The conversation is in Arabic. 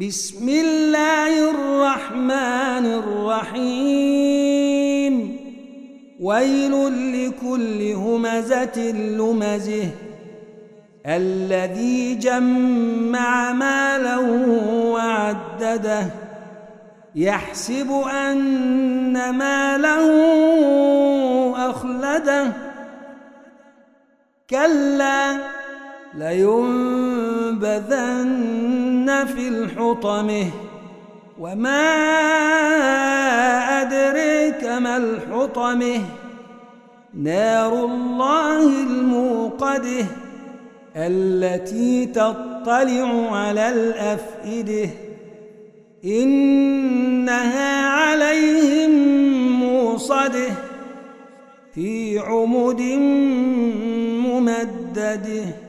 بسم الله الرحمن الرحيم. ويل لكل همزة لمزه. الذي جمع مالا وعدده. يحسب أن ماله أخلده. كلا لينبذن في الحطمه وما أدريك ما الحطمه نار الله الموقده التي تطلع على الأفئدة. إنها عليهم موصده في عمد ممدده